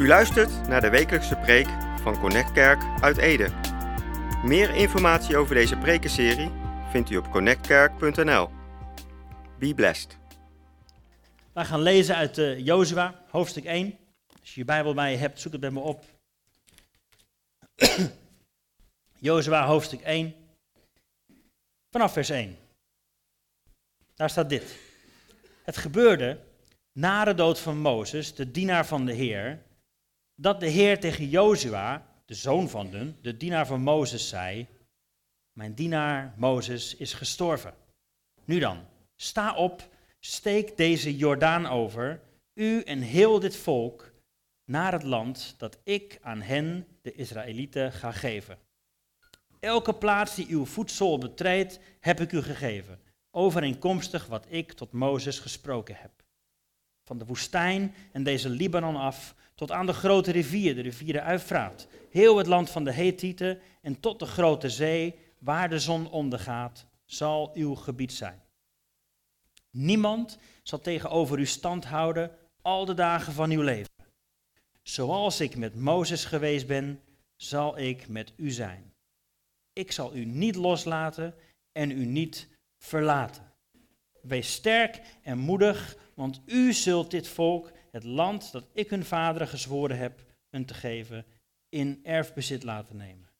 U luistert naar de wekelijkse preek van Connect Kerk uit Ede. Meer informatie over deze prekenserie vindt u op connectkerk.nl. Be blessed. Wij gaan lezen uit uh, Jozua, hoofdstuk 1. Als je je Bijbel bij je hebt, zoek het bij me op. Jozua, hoofdstuk 1. Vanaf vers 1. Daar staat dit. Het gebeurde na de dood van Mozes, de dienaar van de Heer, dat de Heer tegen Jozua, de zoon van Nun, de dienaar van Mozes, zei: Mijn dienaar Mozes is gestorven. Nu dan, sta op, steek deze Jordaan over, u en heel dit volk, naar het land dat ik aan hen, de Israëlieten, ga geven. Elke plaats die uw voedsel betreedt, heb ik u gegeven, overeenkomstig wat ik tot Mozes gesproken heb. Van de woestijn en deze Libanon af, tot aan de grote rivier, de rivier de Uifraat, heel het land van de Hethieten en tot de grote zee, waar de zon ondergaat, zal uw gebied zijn. Niemand zal tegenover u stand houden al de dagen van uw leven. Zoals ik met Mozes geweest ben, zal ik met u zijn. Ik zal u niet loslaten en u niet verlaten. Wees sterk en moedig, want u zult dit volk het land dat ik hun vaderen gezworen heb hun te geven, in erfbezit laten nemen.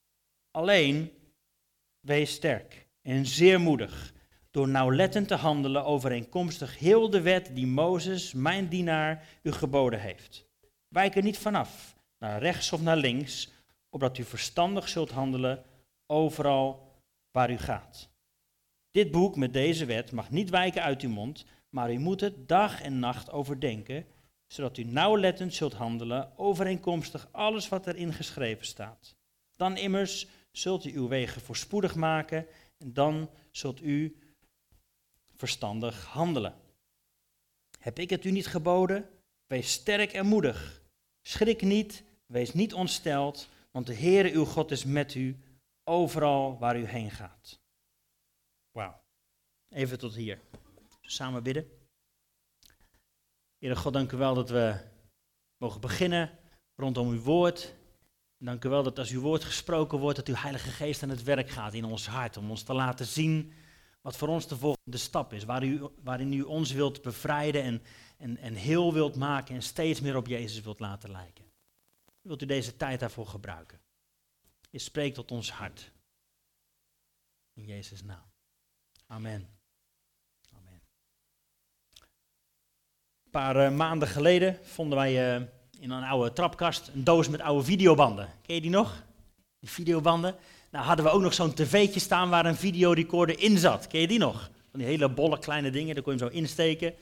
Alleen, wees sterk en zeer moedig, door nauwlettend te handelen overeenkomstig heel de wet die Mozes, mijn dienaar, u geboden heeft. Wijk er niet vanaf, naar rechts of naar links, opdat u verstandig zult handelen overal waar u gaat. Dit boek met deze wet mag niet wijken uit uw mond, maar u moet het dag en nacht overdenken, zodat u nauwlettend zult handelen overeenkomstig alles wat erin geschreven staat. Dan immers zult u uw wegen voorspoedig maken en dan zult u verstandig handelen. Heb ik het u niet geboden? Wees sterk en moedig. Schrik niet, wees niet ontsteld, want de Heere uw God is met u overal waar u heen gaat. Wauw. Even tot hier. Samen bidden. Heere God, dank u wel dat we mogen beginnen rondom uw woord. Dank u wel dat als uw woord gesproken wordt, dat uw Heilige Geest aan het werk gaat in ons hart. Om ons te laten zien wat voor ons de volgende stap is. Waar u, waarin u ons wilt bevrijden en, en, en heel wilt maken en steeds meer op Jezus wilt laten lijken. Wilt u deze tijd daarvoor gebruiken? Je spreekt tot ons hart. In Jezus' naam. Amen. Een paar uh, maanden geleden vonden wij uh, in een oude trapkast een doos met oude videobanden. Ken je die nog? Die videobanden. Nou hadden we ook nog zo'n tv'tje staan waar een videorecorder in zat. Ken je die nog? Van die hele bolle kleine dingen, daar kon je hem zo insteken.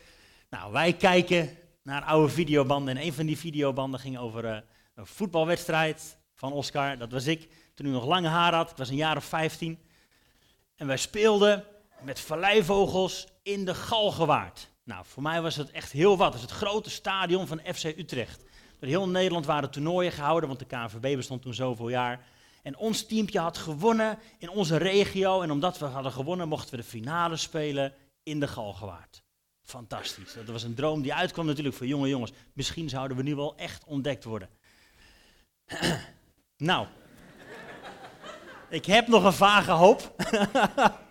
Nou, wij kijken naar oude videobanden en een van die videobanden ging over uh, een voetbalwedstrijd van Oscar. Dat was ik, toen hij nog lange haar had. Ik was een jaar of 15. En wij speelden met valleivogels in de Galgenwaard. Nou, voor mij was het echt heel wat. Het is het grote stadion van FC Utrecht. Door heel Nederland waren toernooien gehouden, want de KNVB bestond toen zoveel jaar. En ons teampje had gewonnen in onze regio. En omdat we hadden gewonnen, mochten we de finale spelen in de Galgenwaard. Fantastisch. Dat was een droom die uitkwam natuurlijk voor jonge jongens. Misschien zouden we nu wel echt ontdekt worden. nou, ik heb nog een vage hoop.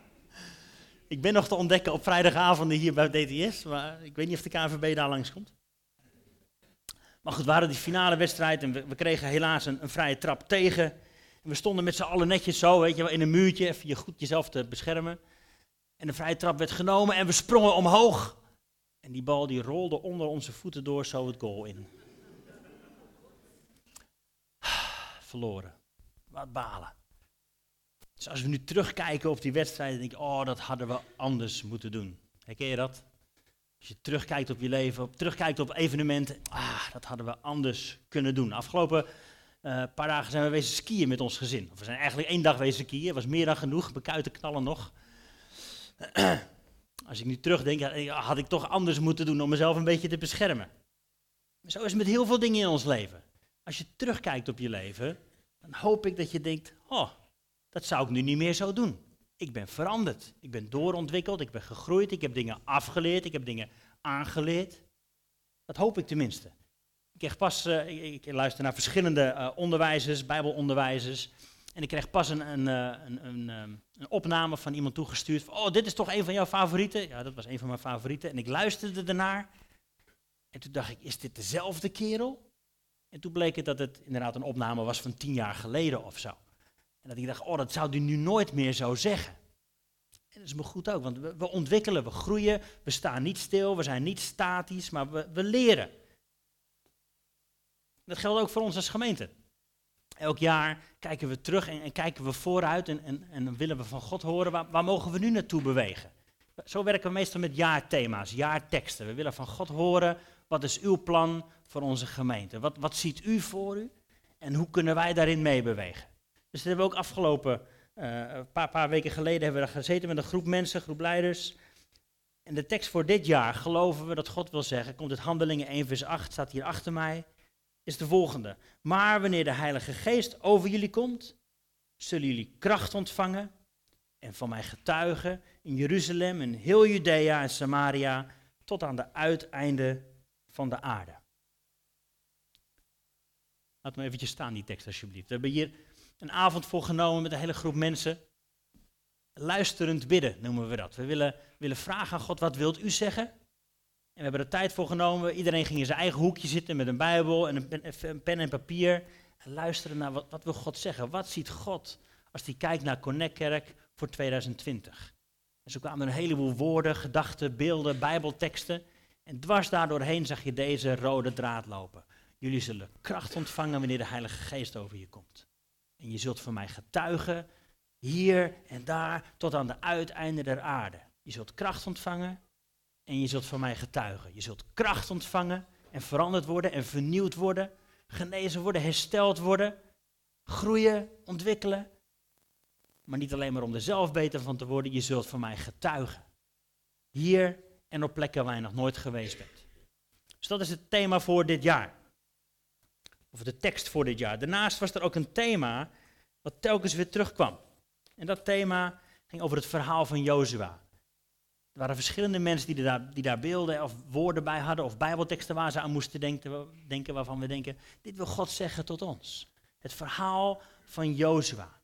Ik ben nog te ontdekken op vrijdagavonden hier bij DTS, maar ik weet niet of de KNVB daar langs komt. Maar goed, we hadden die finale wedstrijd en we, kregen helaas een, een, vrije trap tegen. En we stonden met z'n allen netjes zo, weet je in een muurtje, even je goed jezelf te beschermen. En de vrije trap werd genomen en we sprongen omhoog. En die bal die rolde onder onze voeten door zo het goal in. Verloren. Wat balen. Dus als we nu terugkijken op die wedstrijd, denk ik, oh, dat hadden we anders moeten doen. Herken je dat? Als je terugkijkt op je leven, op, terugkijkt op evenementen, ah, dat hadden we anders kunnen doen. Afgelopen uh, paar dagen zijn we wezen skiën met ons gezin. Of we zijn eigenlijk één dag wezen skiën, was meer dan genoeg, bekuiten knallen nog. Als ik nu terugdenk, had ik toch anders moeten doen om mezelf een beetje te beschermen. Zo is het met heel veel dingen in ons leven. Als je terugkijkt op je leven, dan hoop ik dat je denkt, oh, dat zou ik nu niet meer zo doen. Ik ben veranderd. Ik ben doorontwikkeld. Ik ben gegroeid. Ik heb dingen afgeleerd. Ik heb dingen aangeleerd. Dat hoop ik tenminste. Ik kreeg pas, uh, ik, luister naar verschillende uh, onderwijzers, bijbelonderwijzers. En ik kreeg pas een, een, een, een, een opname van iemand toegestuurd. Van, oh, dit is toch een van jouw favorieten? Ja, dat was een van mijn favorieten. En ik luisterde ernaar. En toen dacht ik, is dit dezelfde kerel? En toen bleek het dat het inderdaad een opname was van tien jaar geleden of zo. Dat ik dacht, oh, dat zou hij nu nooit meer zo zeggen. En dat is me goed ook, want we, ontwikkelen, we groeien, we staan niet stil, we zijn niet statisch, maar we, we leren. Dat geldt ook voor ons als gemeente. Elk jaar kijken we terug en, en kijken we vooruit en, en, en, willen we van God horen, waar, waar mogen we nu naartoe bewegen? Zo werken we meestal met jaarthema's, jaarteksten. We willen van God horen, wat is uw plan voor onze gemeente? Wat, wat ziet u voor u en hoe kunnen wij daarin meebewegen? Dus dat hebben we ook afgelopen, uh, een paar, paar, weken geleden hebben we daar gezeten met een groep mensen, groep leiders. En de tekst voor dit jaar, geloven we dat God wil zeggen, komt het Handelingen 1 vers 8, staat hier achter mij is de volgende. Maar wanneer de Heilige Geest over jullie komt, zullen jullie kracht ontvangen en van mij getuigen in Jeruzalem, in heel Judea en Samaria, tot aan de uiteinden van de aarde. Laat me eventjes staan, die tekst alsjeblieft. We hebben hier een avond voor genomen met een hele groep mensen. Luisterend bidden noemen we dat. We willen, willen vragen aan God, wat wilt u zeggen? En we hebben er tijd voor genomen. Iedereen ging in zijn eigen hoekje zitten met een Bijbel en een pen, pen en papier. En luisteren naar wat, wat wil God zeggen. Wat ziet God als hij kijkt naar Connect Kerk voor 2020? En zo kwamen er een heleboel woorden, gedachten, beelden, Bijbelteksten. En dwars daardoorheen zag je deze rode draad lopen. Jullie zullen kracht ontvangen wanneer de Heilige Geest over je komt. En je zult van mij getuigen, hier en daar, tot aan de uiteinden der aarde. Je zult kracht ontvangen en je zult van mij getuigen. Je zult kracht ontvangen en veranderd worden en vernieuwd worden, genezen worden, hersteld worden, groeien, ontwikkelen. Maar niet alleen maar om er zelf beter van te worden, je zult van mij getuigen. Hier en op plekken waar je nog nooit geweest bent. Dus dat is het thema voor dit jaar. Of de tekst voor dit jaar. Daarnaast was er ook een thema wat telkens weer terugkwam. En dat thema ging over het verhaal van Jozua. Er waren verschillende mensen die daar, die daar beelden of woorden bij hadden of bijbelteksten waar ze aan moesten denken, denken, waarvan we denken, dit wil God zeggen tot ons. Het verhaal van Jozua.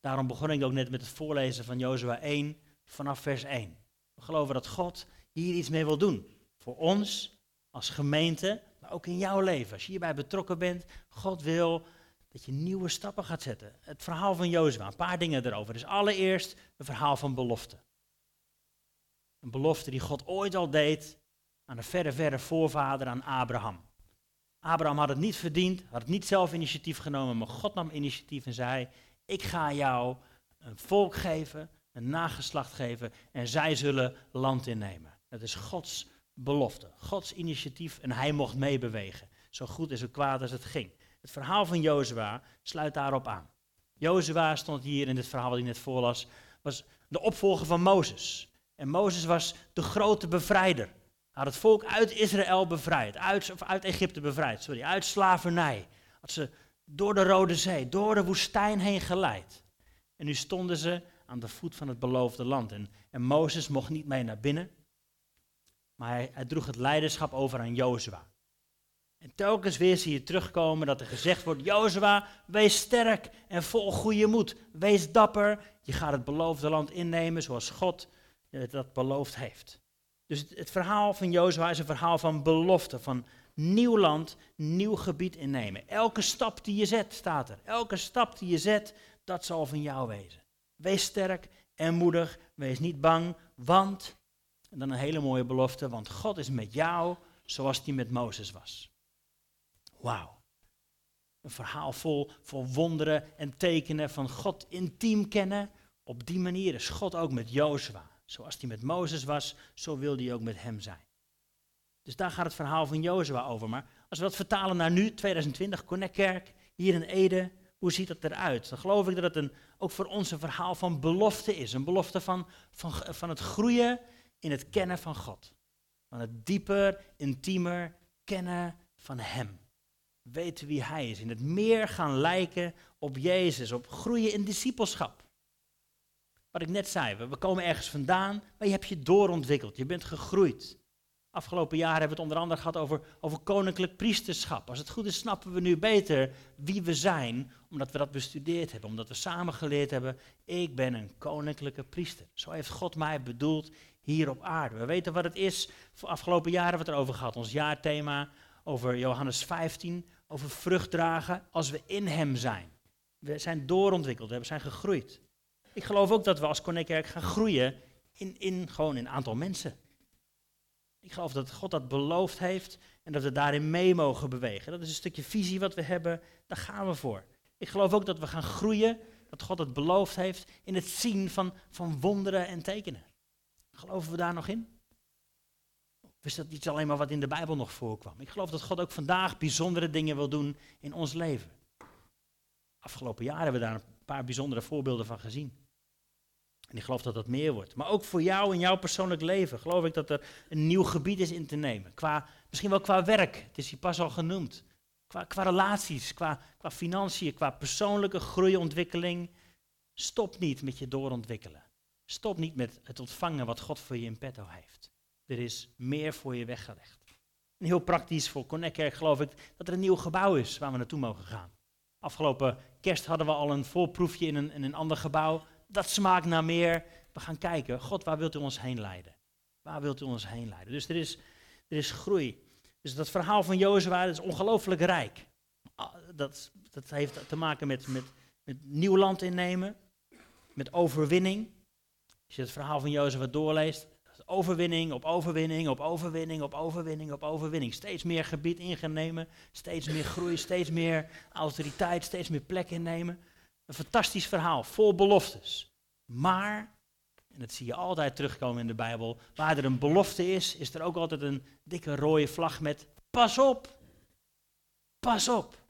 Daarom begon ik ook net met het voorlezen van Jozua 1 vanaf vers 1. We geloven dat God hier iets mee wil doen. Voor ons als gemeente, ook in jouw leven. Als je hierbij betrokken bent, God wil dat je nieuwe stappen gaat zetten. Het verhaal van Jozua, een paar dingen erover. Dus allereerst een verhaal van belofte. Een belofte die God ooit al deed aan de verre, verre voorvader, aan Abraham. Abraham had het niet verdiend, had het niet zelf initiatief genomen, maar God nam initiatief en zei, ik ga jou een volk geven, een nageslacht geven en zij zullen land innemen. Dat is Gods belofte, Gods initiatief en hij mocht meebewegen. Zo goed en zo kwaad als het ging. Het verhaal van Jozua sluit daarop aan. Jozua stond hier in dit verhaal wat ik net voorlas, was de opvolger van Mozes. En Mozes was de grote bevrijder. Hij had het volk uit Israël bevrijd, uit, of uit Egypte bevrijd, sorry, uit slavernij. Had ze door de Rode Zee, door de woestijn heen geleid. En nu stonden ze aan de voet van het beloofde land. En, en Mozes mocht niet mee naar binnen, maar hij, droeg het leiderschap over aan Jozua. En telkens weer zie je terugkomen dat er gezegd wordt: Jozua, wees sterk en vol goede moed. Wees dapper. Je gaat het beloofde land innemen zoals God dat beloofd heeft. Dus het, het verhaal van Jozua is een verhaal van belofte, van nieuw land, nieuw gebied innemen. Elke stap die je zet, staat er. Elke stap die je zet, dat zal van jou wezen. Wees sterk en moedig, wees niet bang, want, en dan een hele mooie belofte, want God is met jou zoals hij met Mozes was. Wauw. Een verhaal vol, vol wonderen en tekenen van God intiem kennen. Op die manier is God ook met Jozua. Zoals hij met Mozes was, zo wil hij ook met hem zijn. Dus daar gaat het verhaal van Jozua over. Maar als we dat vertalen naar nu, 2020, Connect Kerk, hier in Ede, hoe ziet dat eruit? Dan geloof ik dat het een, ook voor ons een verhaal van belofte is. Een belofte van, van, van het groeien in het kennen van God. Van het dieper, intiemer kennen van Hem. Weten wie Hij is. In het meer gaan lijken op Jezus. Op groeien in discipelschap. Wat ik net zei, we komen ergens vandaan, maar je hebt je doorontwikkeld. Je bent gegroeid. Afgelopen jaar hebben we het onder andere gehad over, over koninklijk priesterschap. Als het goed is, snappen we nu beter wie we zijn, omdat we dat bestudeerd hebben, omdat we samen geleerd hebben, ik ben een koninklijke priester. Zo heeft God mij bedoeld hier op aarde. We weten wat het is. Afgelopen jaren hebben we het erover gehad. Ons jaarthema over Johannes 15, over vrucht dragen als we in Hem zijn. We zijn doorontwikkeld, we zijn gegroeid. Ik geloof ook dat we als Connectkerk gaan groeien in, in, gewoon in aantal mensen. Ik geloof dat God dat beloofd heeft en dat we daarin mee mogen bewegen. Dat is een stukje visie wat we hebben, daar gaan we voor. Ik geloof ook dat we gaan groeien, dat God het beloofd heeft in het zien van, van wonderen en tekenen. Geloven we daar nog in? Of is dat iets alleen maar wat in de Bijbel nog voorkwam? Ik geloof dat God ook vandaag bijzondere dingen wil doen in ons leven. Afgelopen jaren hebben we daar een paar bijzondere voorbeelden van gezien. En ik geloof dat dat meer wordt. Maar ook voor jou in jouw persoonlijk leven geloof ik dat er een nieuw gebied is in te nemen. Qua, misschien wel qua werk, het is hier pas al genoemd. Qua, qua relaties, qua, qua financiën, qua persoonlijke groeiontwikkeling. Stop niet met je doorontwikkelen. Stop niet met het ontvangen wat God voor je in petto heeft. Er is meer voor je weggelegd. En heel praktisch voor Connect geloof ik dat er een nieuw gebouw is waar we naartoe mogen gaan. Afgelopen kerst hadden we al een voorproefje in een, in een ander gebouw dat smaakt naar meer. We gaan kijken, God, waar wilt u ons heen leiden? Waar wilt u ons heen leiden? Dus er is, er is groei. Dus dat verhaal van Jozua is ongelooflijk rijk. Ah, dat, dat heeft te maken met, met, met nieuw land innemen, met overwinning. Als je het verhaal van Jozua doorleest, overwinning op overwinning op overwinning op overwinning op overwinning. Steeds meer gebied ingenemen, steeds meer groei, steeds meer autoriteit, steeds meer plek innemen. Een fantastisch verhaal, vol beloftes. Maar, en dat zie je altijd terugkomen in de Bijbel, waar er een belofte is, is er ook altijd een dikke rode vlag met pas op. Pas op.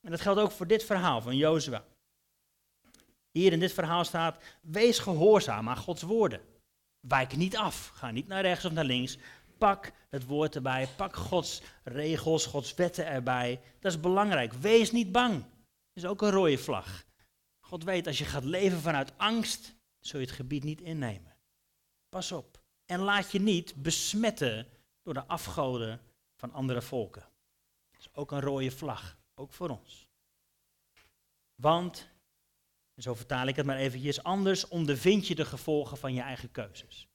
En dat geldt ook voor dit verhaal van Jozua. Hier in dit verhaal staat, wees gehoorzaam aan Gods woorden. Wijk niet af, ga niet naar rechts of naar links. Pak het woord erbij, pak Gods regels, Gods wetten erbij. Dat is belangrijk. Wees niet bang is ook een rode vlag. God weet, als je gaat leven vanuit angst, zul je het gebied niet innemen. Pas op. En laat je niet besmetten door de afgoden van andere volken. Dat is ook een rode vlag, ook voor ons. Want, en zo vertaal ik het maar eventjes, anders ondervind je de gevolgen van je eigen keuzes.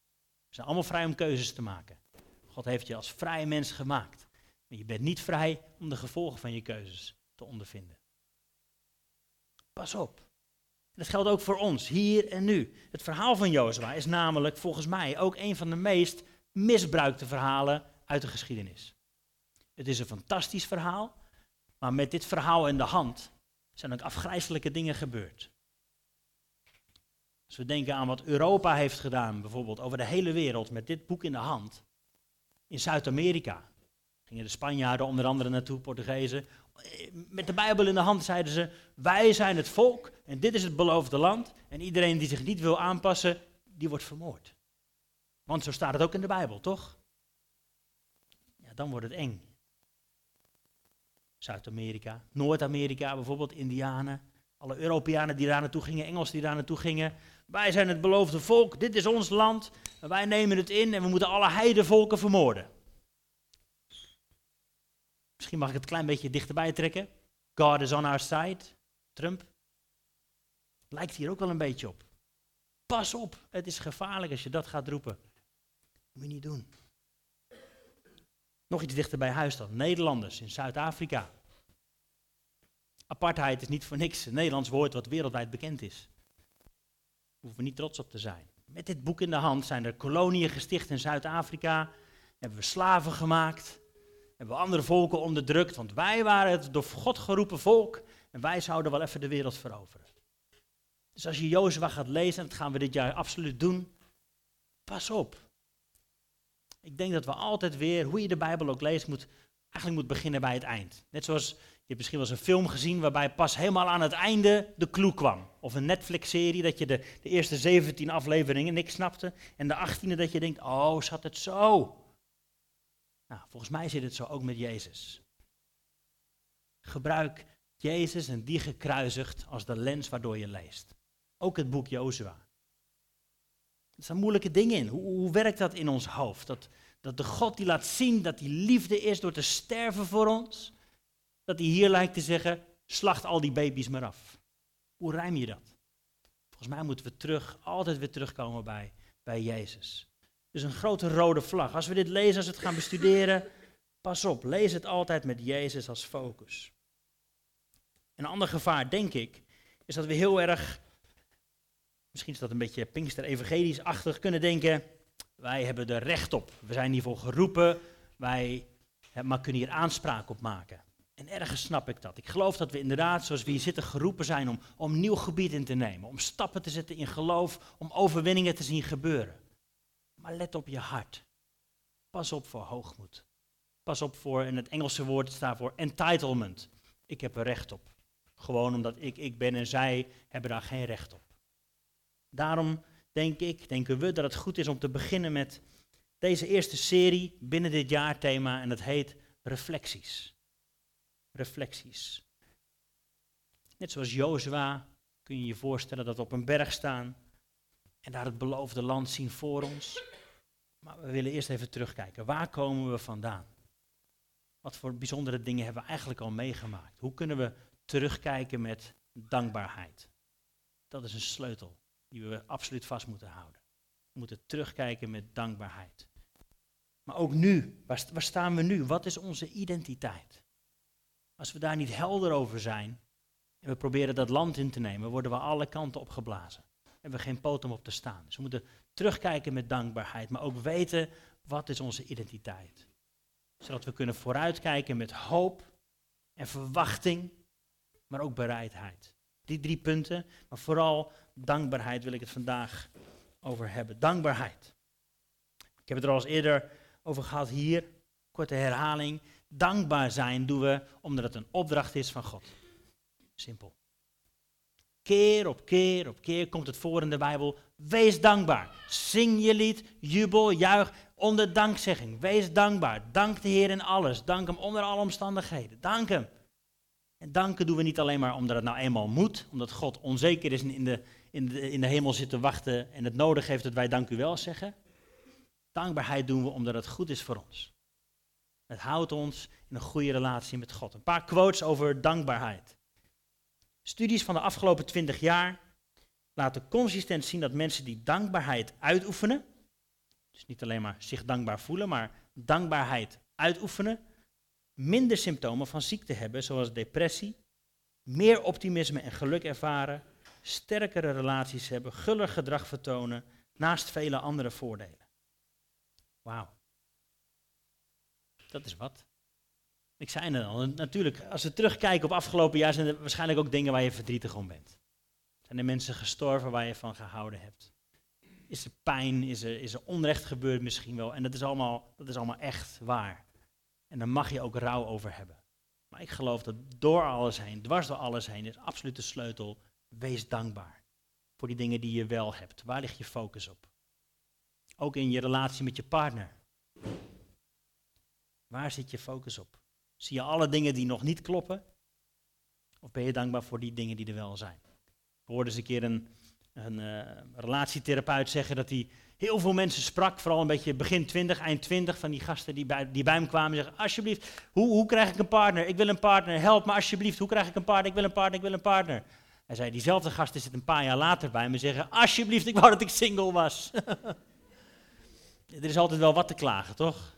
We zijn allemaal vrij om keuzes te maken. God heeft je als vrij mens gemaakt. Maar je bent niet vrij om de gevolgen van je keuzes te ondervinden. Pas op. Dat geldt ook voor ons, hier en nu. Het verhaal van Jozua is namelijk volgens mij ook een van de meest misbruikte verhalen uit de geschiedenis. Het is een fantastisch verhaal, maar met dit verhaal in de hand zijn ook afgrijzelijke dingen gebeurd. Als we denken aan wat Europa heeft gedaan, bijvoorbeeld over de hele wereld met dit boek in de hand, in Zuid-Amerika, gingen de Spanjaarden onder andere naartoe, Portugezen, met de Bijbel in de hand zeiden ze: Wij zijn het volk en dit is het beloofde land. En iedereen die zich niet wil aanpassen, die wordt vermoord. Want zo staat het ook in de Bijbel, toch? Ja, dan wordt het eng. Zuid-Amerika, Noord-Amerika bijvoorbeeld, Indianen. Alle Europeanen die daar naartoe gingen, Engels die daar naartoe gingen. Wij zijn het beloofde volk, dit is ons land. wij nemen het in en we moeten alle heidevolken vermoorden. Misschien mag ik het een klein beetje dichterbij trekken. God is on our side. Trump. Lijkt hier ook wel een beetje op. Pas op, het is gevaarlijk als je dat gaat roepen. Moet je niet doen. Nog iets dichter bij huis dan. Nederlanders in Zuid-Afrika. Apartheid is niet voor niks een Nederlands woord wat wereldwijd bekend is. Daar hoeven we niet trots op te zijn. Met dit boek in de hand zijn er koloniën gesticht in Zuid-Afrika. Hebben we slaven gemaakt hebben we andere volken onderdrukt, want wij waren het door God geroepen volk en wij zouden wel even de wereld veroveren. Dus als je Jozua gaat lezen, en dat gaan we dit jaar absoluut doen, pas op. Ik denk dat we altijd weer, hoe je de Bijbel ook leest, moet, eigenlijk moet beginnen bij het eind. Net zoals, je hebt misschien wel eens een film gezien waarbij pas helemaal aan het einde de clue kwam. Of een Netflix-serie dat je de, de eerste 17 afleveringen niks snapte en de 18e dat je denkt, oh, zat het zo? Nou, volgens mij zit het zo ook met Jezus. Gebruik Jezus en die gekruisigd als de lens waardoor je leest. Ook het boek Jozua. Er staan moeilijke dingen in. Hoe, hoe, werkt dat in ons hoofd? Dat, Dat de God die laat zien dat hij liefde is door te sterven voor ons, dat hij hier lijkt te zeggen, slacht al die baby's maar af. Hoe rijm je dat? Volgens mij moeten we terug, altijd weer terugkomen bij, bij Jezus. Dus een grote rode vlag. Als we dit lezen, als we het gaan bestuderen, pas op, lees het altijd met Jezus als focus. Een ander gevaar, denk ik, is dat we heel erg, misschien is dat een beetje Pinkster-evangelisch-achtig, kunnen denken, wij hebben er recht op. We zijn hiervoor geroepen, wij maar kunnen hier aanspraak op maken. En ergens snap ik dat. Ik geloof dat we inderdaad, zoals we hier zitten, geroepen zijn om, om nieuw gebied in te nemen. Om stappen te zetten in geloof, om overwinningen te zien gebeuren. Maar let op je hart. Pas op voor hoogmoed. Pas op voor, in het Engelse woord staat voor entitlement. Ik heb er recht op. Gewoon omdat ik ik ben en zij hebben daar geen recht op. Daarom denk ik, denken we, dat het goed is om te beginnen met deze eerste serie binnen dit jaarthema en dat heet Reflecties. Reflecties. Net zoals Jozua kun je je voorstellen dat we op een berg staan en daar het beloofde land zien voor ons. Maar we willen eerst even terugkijken. Waar komen we vandaan? Wat voor bijzondere dingen hebben we eigenlijk al meegemaakt? Hoe kunnen we terugkijken met dankbaarheid? Dat is een sleutel die we absoluut vast moeten houden. We moeten terugkijken met dankbaarheid. Maar ook nu, waar, staan we nu? Wat is onze identiteit? Als we daar niet helder over zijn en we proberen dat land in te nemen, worden we alle kanten opgeblazen. Hebben we geen poot om op te staan. Dus we moeten terugkijken met dankbaarheid, maar ook weten wat is onze identiteit. Zodat we kunnen vooruitkijken met hoop en verwachting, maar ook bereidheid. Die drie punten, maar vooral dankbaarheid wil ik het vandaag over hebben. Dankbaarheid. Ik heb het er al eens eerder over gehad hier, korte herhaling. Dankbaar zijn doen we omdat het een opdracht is van God. Simpel. Keer op keer op keer komt het voor in de Bijbel. Wees dankbaar. Zing je lied, jubel, juich onder dankzegging. Wees dankbaar. Dank de Heer in alles. Dank Hem onder alle omstandigheden. Dank Hem. En danken doen we niet alleen maar omdat het nou eenmaal moet, omdat God onzeker is en in de, in de, in de hemel zit te wachten en het nodig heeft dat wij dank u wel zeggen. Dankbaarheid doen we omdat het goed is voor ons. Het houdt ons in een goede relatie met God. Een paar quotes over dankbaarheid. Studies van de afgelopen twintig jaar laten consistent zien dat mensen die dankbaarheid uitoefenen, dus niet alleen maar zich dankbaar voelen, maar dankbaarheid uitoefenen, minder symptomen van ziekte hebben, zoals depressie, meer optimisme en geluk ervaren, sterkere relaties hebben, guller gedrag vertonen, naast vele andere voordelen. Wauw. Dat is wat. Ik zei het al, natuurlijk, als we terugkijken op afgelopen jaar, zijn er waarschijnlijk ook dingen waar je verdrietig om bent. Zijn er mensen gestorven waar je van gehouden hebt? Is er pijn? Is er, is er onrecht gebeurd misschien wel? En dat is, allemaal, dat is allemaal echt waar. En daar mag je ook rouw over hebben. Maar ik geloof dat door alles heen, dwars door alles heen, is absoluut de sleutel. Wees dankbaar voor die dingen die je wel hebt. Waar ligt je focus op? Ook in je relatie met je partner. Waar zit je focus op? Zie je alle dingen die nog niet kloppen? Of ben je dankbaar voor die dingen die er wel zijn? Ik hoorde eens een keer een, een uh, relatietherapeut zeggen dat hij heel veel mensen sprak, vooral een beetje begin 20, eind 20, van die gasten die bij, die bij hem kwamen en zeggen, alsjeblieft, hoe, hoe krijg ik een partner? Ik wil een partner, help me alsjeblieft, hoe krijg ik een partner? Ik wil een partner, ik wil een partner. Hij zei, diezelfde gasten zitten een paar jaar later bij me en zeggen, alsjeblieft, ik wou dat ik single was. er is altijd wel wat te klagen, toch?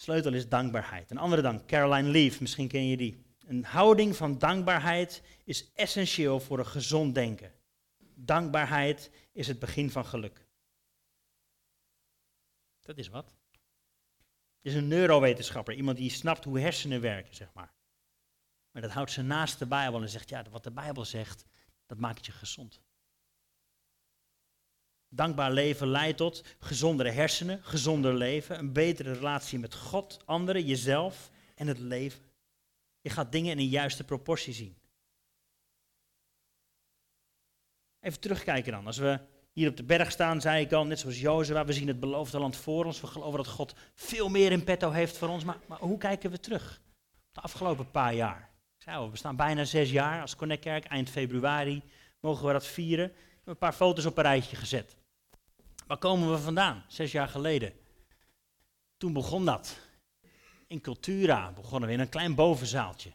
Sleutel is dankbaarheid. Een andere dank, Caroline Leaf, misschien ken je die. Een houding van dankbaarheid is essentieel voor een gezond denken. Dankbaarheid is het begin van geluk. Dat is wat. Is een neurowetenschapper, iemand die snapt hoe hersenen werken, zeg maar. Maar dat houdt ze naast de Bijbel en zegt, ja, wat de Bijbel zegt, dat maakt je gezond. Dankbaar leven leidt tot gezondere hersenen, gezonder leven, een betere relatie met God, anderen, jezelf en het leven. Je gaat dingen in een juiste proportie zien. Even terugkijken dan. Als we hier op de berg staan, zei ik al, net zoals Jozua, we zien het beloofde land voor ons. We geloven dat God veel meer in petto heeft voor ons. Maar, maar hoe kijken we terug? De afgelopen paar jaar. Ik zei al, we staan bijna zes jaar als Connectkerk. Eind februari mogen we dat vieren. Een paar foto's op een rijtje gezet. Waar komen we vandaan? Zes jaar geleden. Toen begon dat. In Cultura begonnen we in een klein bovenzaaltje.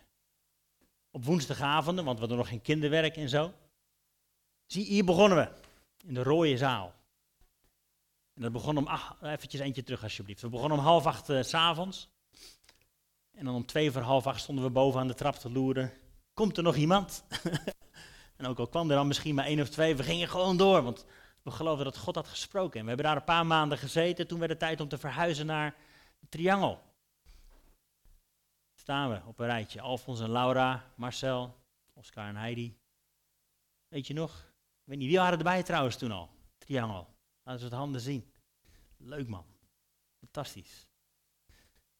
Op woensdagavonden, want we hadden nog geen kinderwerk en zo. Zie, hier begonnen we. In de rode zaal. En dat begon om, ach, eventjes eentje terug alsjeblieft. We begonnen om half acht uh, s s'avonds. En dan om twee voor half acht stonden we boven aan de trap te loeren. Komt er nog iemand? en ook al kwam er dan misschien maar één of twee, we gingen gewoon door. Want we geloofden dat God had gesproken. En we hebben daar een paar maanden gezeten. Toen werd het tijd om te verhuizen naar het Triangel. Staan we op een rijtje. Alfons en Laura, Marcel, Oscar en Heidi. Weet je nog? Ik weet niet, wie waren erbij trouwens toen al? Triangel. Laten we het handen zien. Leuk man. Fantastisch.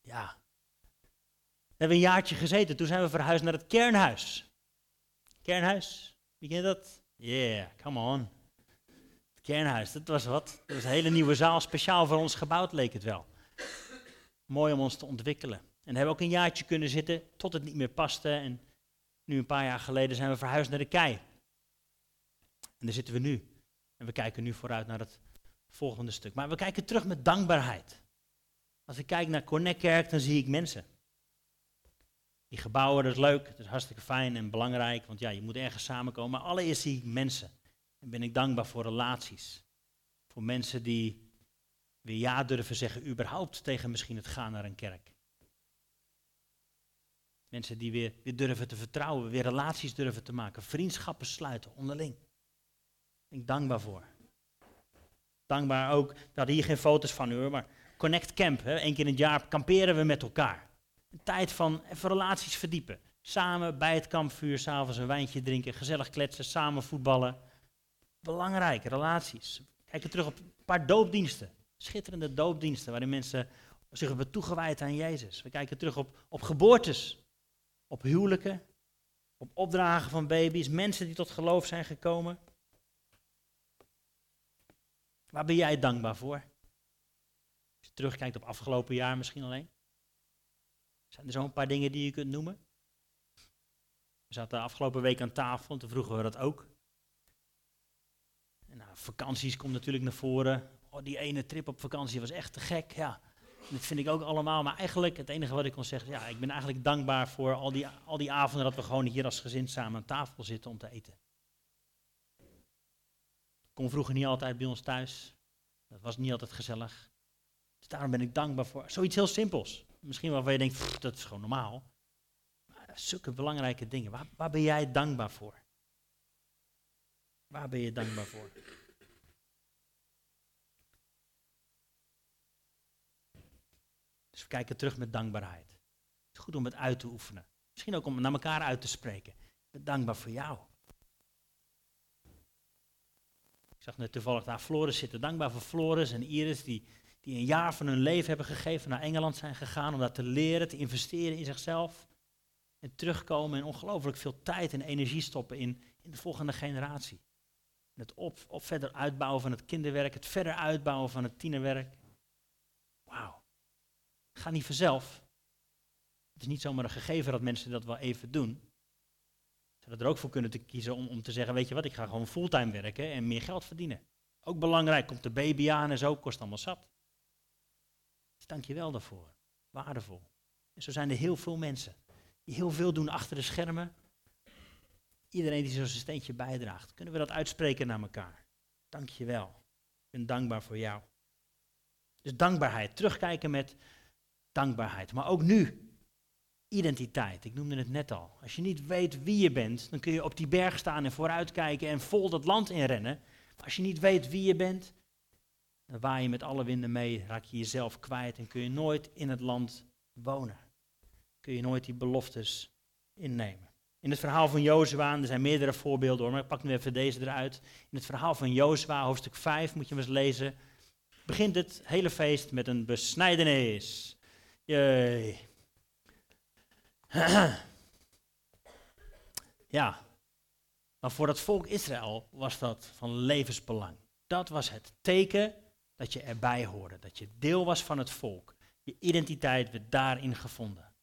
Ja. We hebben een jaartje gezeten. Toen zijn we verhuisd naar het kernhuis. Kernhuis. Wie kent dat? Yeah, come on. Het kernhuis, dat was wat. Dat was een hele nieuwe zaal, speciaal voor ons gebouwd leek het wel. Mooi om ons te ontwikkelen. En hebben ook een jaartje kunnen zitten tot het niet meer paste. En nu een paar jaar geleden zijn we verhuisd naar de kei. En daar zitten we nu. En we kijken nu vooruit naar het volgende stuk. Maar we kijken terug met dankbaarheid. Als ik kijk naar Connectkerk, dan zie ik mensen. Die gebouwen, dat is leuk, dat is hartstikke fijn en belangrijk, want ja, je moet ergens samenkomen. Maar allereerst zie ik mensen. En ben ik dankbaar voor relaties. Voor mensen die weer ja durven zeggen, überhaupt tegen misschien het gaan naar een kerk. Mensen die weer, weer durven te vertrouwen, weer relaties durven te maken, vriendschappen sluiten onderling. Ben ik dankbaar voor. Dankbaar ook, hadden hier geen foto's van u, maar Connect Camp, hè, één keer in het jaar kamperen we met elkaar. Een tijd van even relaties verdiepen. Samen bij het kampvuur, s'avonds een wijntje drinken, gezellig kletsen, samen voetballen. Belangrijk, relaties. Kijken terug op een paar doopdiensten. Schitterende doopdiensten waarin mensen zich hebben toegewijd aan Jezus. We kijken terug op, op geboortes, op huwelijken, op opdragen van baby's, mensen die tot geloof zijn gekomen. Waar ben jij dankbaar voor? Als je terugkijkt op afgelopen jaar misschien alleen. Zijn er zo een paar dingen die je kunt noemen? We zaten de afgelopen week aan tafel en toen vroegen we dat ook. En nou, vakanties komt natuurlijk naar voren. Oh, die ene trip op vakantie was echt te gek. Ja, dat vind ik ook allemaal. Maar eigenlijk, het enige wat ik kon zeggen, ja, ik ben eigenlijk dankbaar voor al die, al die avonden dat we gewoon hier als gezin samen aan tafel zitten om te eten. Kon vroeger niet altijd bij ons thuis. Dat was niet altijd gezellig. Daarom ben ik dankbaar voor zoiets heel simpels. Misschien waarvan je denkt, dat is gewoon normaal. Maar zulke belangrijke dingen. Waar, waar ben jij dankbaar voor? Waar ben je dankbaar voor? Dus we kijken terug met dankbaarheid. Het is goed om het uit te oefenen. Misschien ook om naar elkaar uit te spreken. Dankbaar voor jou. Ik zag net toevallig daar Floris zitten. Dankbaar voor Floris en Iris, die, die een jaar van hun leven hebben gegeven, naar Engeland zijn gegaan om daar te leren, te investeren in zichzelf. En terugkomen en ongelooflijk veel tijd en energie stoppen in, in de volgende generatie. Het op, op verder uitbouwen van het kinderwerk, het verder uitbouwen van het tienerwerk. Wauw. Ga niet vanzelf. Het is niet zomaar een gegeven dat mensen dat wel even doen. Ze hadden er ook voor kunnen te kiezen om, om te zeggen, weet je wat, ik ga gewoon fulltime werken en meer geld verdienen. Ook belangrijk, komt de baby aan en zo, kost allemaal zat. Dus dank je wel daarvoor. Waardevol. En zo zijn er heel veel mensen die heel veel doen achter de schermen. Iedereen die zo zijn steentje bijdraagt. Kunnen we dat uitspreken naar elkaar? Dank je wel. Ik ben dankbaar voor jou. Dus dankbaarheid. Terugkijken met dankbaarheid. Maar ook nu. Identiteit. Ik noemde het net al. Als je niet weet wie je bent, dan kun je op die berg staan en vooruitkijken en vol dat land inrennen. Maar als je niet weet wie je bent, dan waai je met alle winden mee, raak je jezelf kwijt en kun je nooit in het land wonen. Kun je nooit die beloftes innemen. In het verhaal van Jozua, er zijn meerdere voorbeelden maar ik pak nu even deze eruit. In het verhaal van Jozua, hoofdstuk 5, moet je eens lezen, begint het hele feest met een besnijdenis. Jee. ja, maar voor het volk Israël was dat van levensbelang. Dat was het teken dat je erbij hoorde, dat je deel was van het volk. Je identiteit werd daarin gevonden.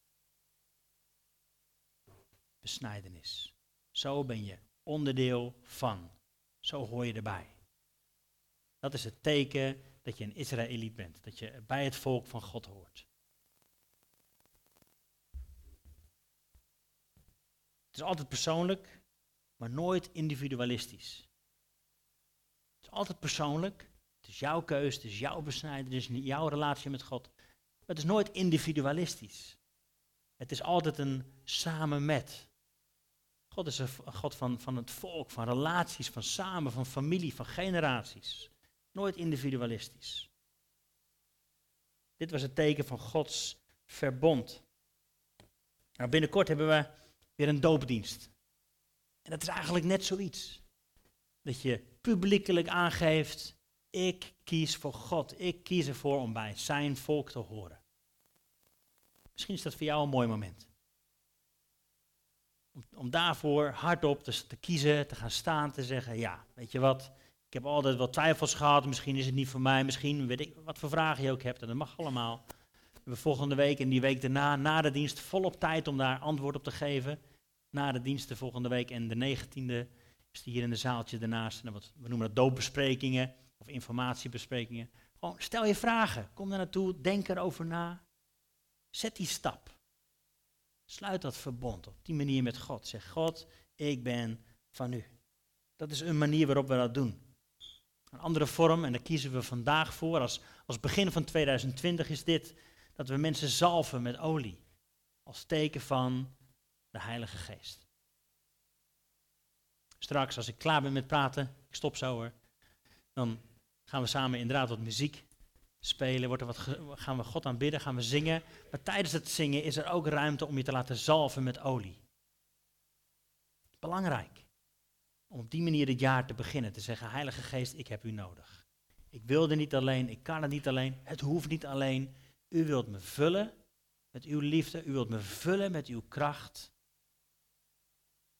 Besnijdenis. Zo ben je onderdeel van. Zo hoor je erbij. Dat is het teken dat je een Israëliet bent, dat je bij het volk van God hoort. Het is altijd persoonlijk, maar nooit individualistisch. Het is altijd persoonlijk. Is jouw keus, het is jouw besnijden, het is jouw relatie met God. Het is nooit individualistisch. Het is altijd een samen met. God is een God van, van het volk, van relaties, van samen, van familie, van generaties. Nooit individualistisch. Dit was het teken van Gods verbond. Nou, binnenkort hebben we weer een doopdienst. En dat is eigenlijk net zoiets. Dat je publiekelijk aangeeft, ik kies voor God. Ik kies ervoor om bij zijn volk te horen. Misschien is dat voor jou een mooi moment. Om, daarvoor hardop te, te kiezen, te gaan staan, te zeggen, ja, weet je wat, ik heb altijd wel twijfels gehad, misschien is het niet voor mij, misschien weet ik wat voor vragen je ook hebt, en dat mag allemaal. We volgende week en die week daarna, na de dienst, volop tijd om daar antwoord op te geven. Na de dienst de volgende week en de 19e is die hier in de zaaltje daarnaast. Wat, we noemen dat doopbesprekingen of informatiebesprekingen. Gewoon stel je vragen, kom daar naartoe, denk erover na. Zet die stap. Sluit dat verbond op die manier met God. Zeg God, ik ben van u. Dat is een manier waarop we dat doen. Een andere vorm, en daar kiezen we vandaag voor, als, als begin van 2020 is dit, dat we mensen zalven met olie. Als teken van de Heilige Geest. Straks, als ik klaar ben met praten, ik stop zo hoor, dan gaan we samen inderdaad wat muziek spelen, wordt er wat gaan we God aanbidden, gaan we zingen. Maar tijdens het zingen is er ook ruimte om je te laten zalven met olie. Belangrijk. Om op die manier het jaar te beginnen. Te zeggen, Heilige Geest, ik heb u nodig. Ik wil er niet alleen, ik kan het niet alleen, het hoeft niet alleen. U wilt me vullen met uw liefde, u wilt me vullen met uw kracht.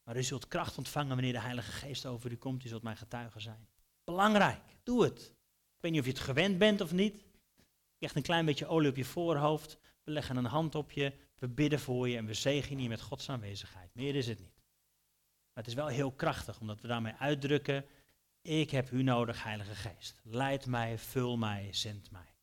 Maar u zult kracht ontvangen wanneer de Heilige Geest over u komt. U zult mijn getuige zijn. Belangrijk, doe het. Ik weet niet of je het gewend bent of niet. Legt een klein beetje olie op je voorhoofd. We leggen een hand op je. We bidden voor je en we zegenen je met Gods aanwezigheid. Meer is het niet. Maar het is wel heel krachtig, omdat we daarmee uitdrukken: Ik heb u nodig, Heilige Geest. Leid mij, vul mij, zend mij.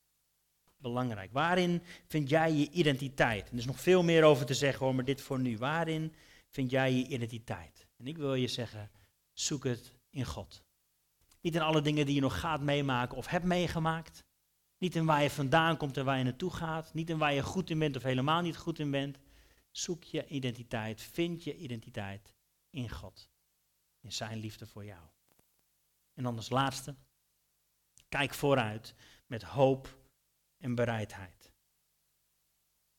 Belangrijk. Waarin vind jij je identiteit? En er is nog veel meer over te zeggen hoor, maar dit voor nu. Waarin vind jij je identiteit? En ik wil je zeggen: zoek het in God. Niet in alle dingen die je nog gaat meemaken of hebt meegemaakt. Niet in waar je vandaan komt en waar je naartoe gaat. Niet in waar je goed in bent of helemaal niet goed in bent. Zoek je identiteit, vind je identiteit in God. In zijn liefde voor jou. En dan als laatste, kijk vooruit met hoop en bereidheid.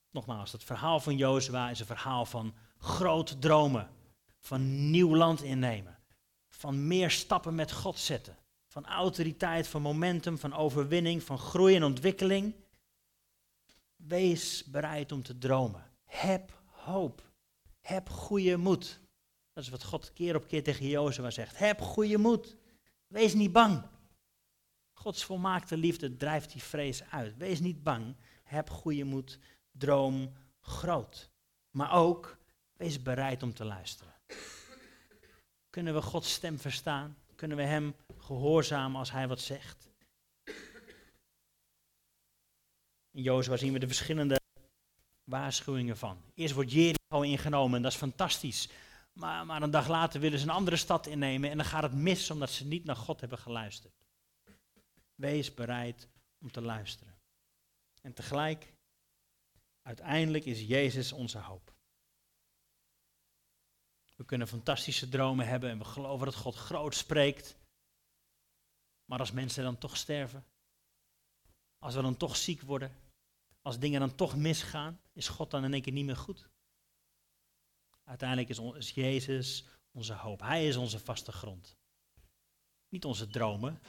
Nogmaals, het verhaal van Jozua is een verhaal van groot dromen, van nieuw land innemen, van meer stappen met God zetten, van autoriteit, van momentum, van overwinning, van groei en ontwikkeling. Wees bereid om te dromen. Heb hoop. Heb goede moed. Dat is wat God keer op keer tegen Jozua zegt. Heb goede moed. Wees niet bang. Gods volmaakte liefde drijft die vrees uit. Wees niet bang. Heb goede moed. Droom groot. Maar ook, wees bereid om te luisteren. Kunnen we Gods stem verstaan? Kunnen we Hem gehoorzamen als Hij wat zegt? In Jozua zien we de verschillende waarschuwingen van. Eerst wordt Jericho ingenomen en dat is fantastisch. Maar, maar een dag later willen ze een andere stad innemen en dan gaat het mis omdat ze niet naar God hebben geluisterd. Wees bereid om te luisteren. En tegelijk, uiteindelijk is Jezus onze hoop. We kunnen fantastische dromen hebben en we geloven dat God groot spreekt. Maar als mensen dan toch sterven, als we dan toch ziek worden, als dingen dan toch misgaan, is God dan in één keer niet meer goed? Uiteindelijk is, is Jezus onze hoop. Hij is onze vaste grond. Niet onze dromen.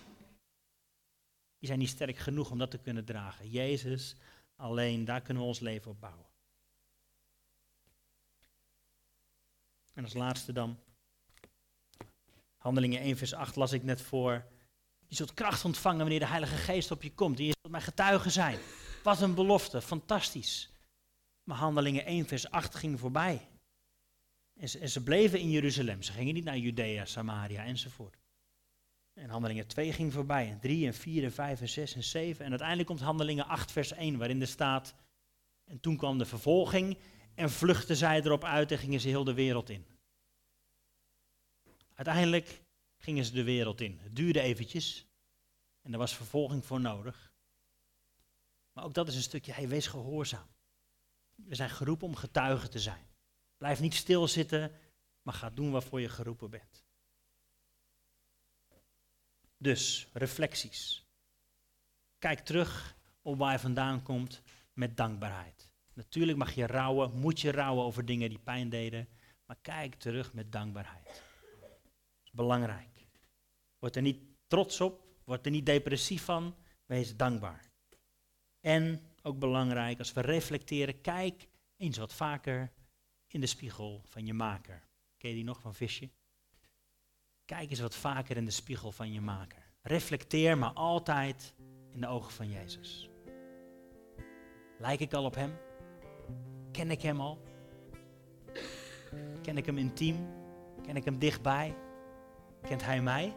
Die zijn niet sterk genoeg om dat te kunnen dragen. Jezus alleen, daar kunnen we ons leven op bouwen. En als laatste dan, Handelingen 1 vers 8 las ik net voor. Je zult kracht ontvangen wanneer de Heilige Geest op je komt. En je zult mijn getuige zijn. Wat een belofte, fantastisch. Maar Handelingen 1 vers 8 ging voorbij. En ze, en ze bleven in Jeruzalem. Ze gingen niet naar Judea, Samaria enzovoort. En handelingen 2 ging voorbij. En 3 en 4 en 5 en 6 en 7. En uiteindelijk komt handelingen 8 vers 1 waarin er staat... En toen kwam de vervolging en vluchtten zij erop uit en gingen ze heel de wereld in. Uiteindelijk gingen ze de wereld in. Het duurde eventjes en er was vervolging voor nodig. Maar ook dat is een stukje, hij wees gehoorzaam. We zijn geroepen om getuige te zijn. Blijf niet stilzitten, maar ga doen waarvoor je geroepen bent. Dus, reflecties. Kijk terug op waar je vandaan komt met dankbaarheid. Natuurlijk mag je rouwen, moet je rouwen over dingen die pijn deden, maar kijk terug met dankbaarheid. Dat is belangrijk. Word er niet trots op, word er niet depressief van, wees dankbaar. En ook belangrijk, als we reflecteren, kijk eens wat vaker in de spiegel van je maker. Ken je die nog van visje? Kijk eens wat vaker in de spiegel van je maker. Reflecteer maar altijd in de ogen van Jezus. Lijk ik al op Hem? Ken ik Hem al? Ken ik Hem intiem? Ken ik Hem dichtbij? Kent Hij mij?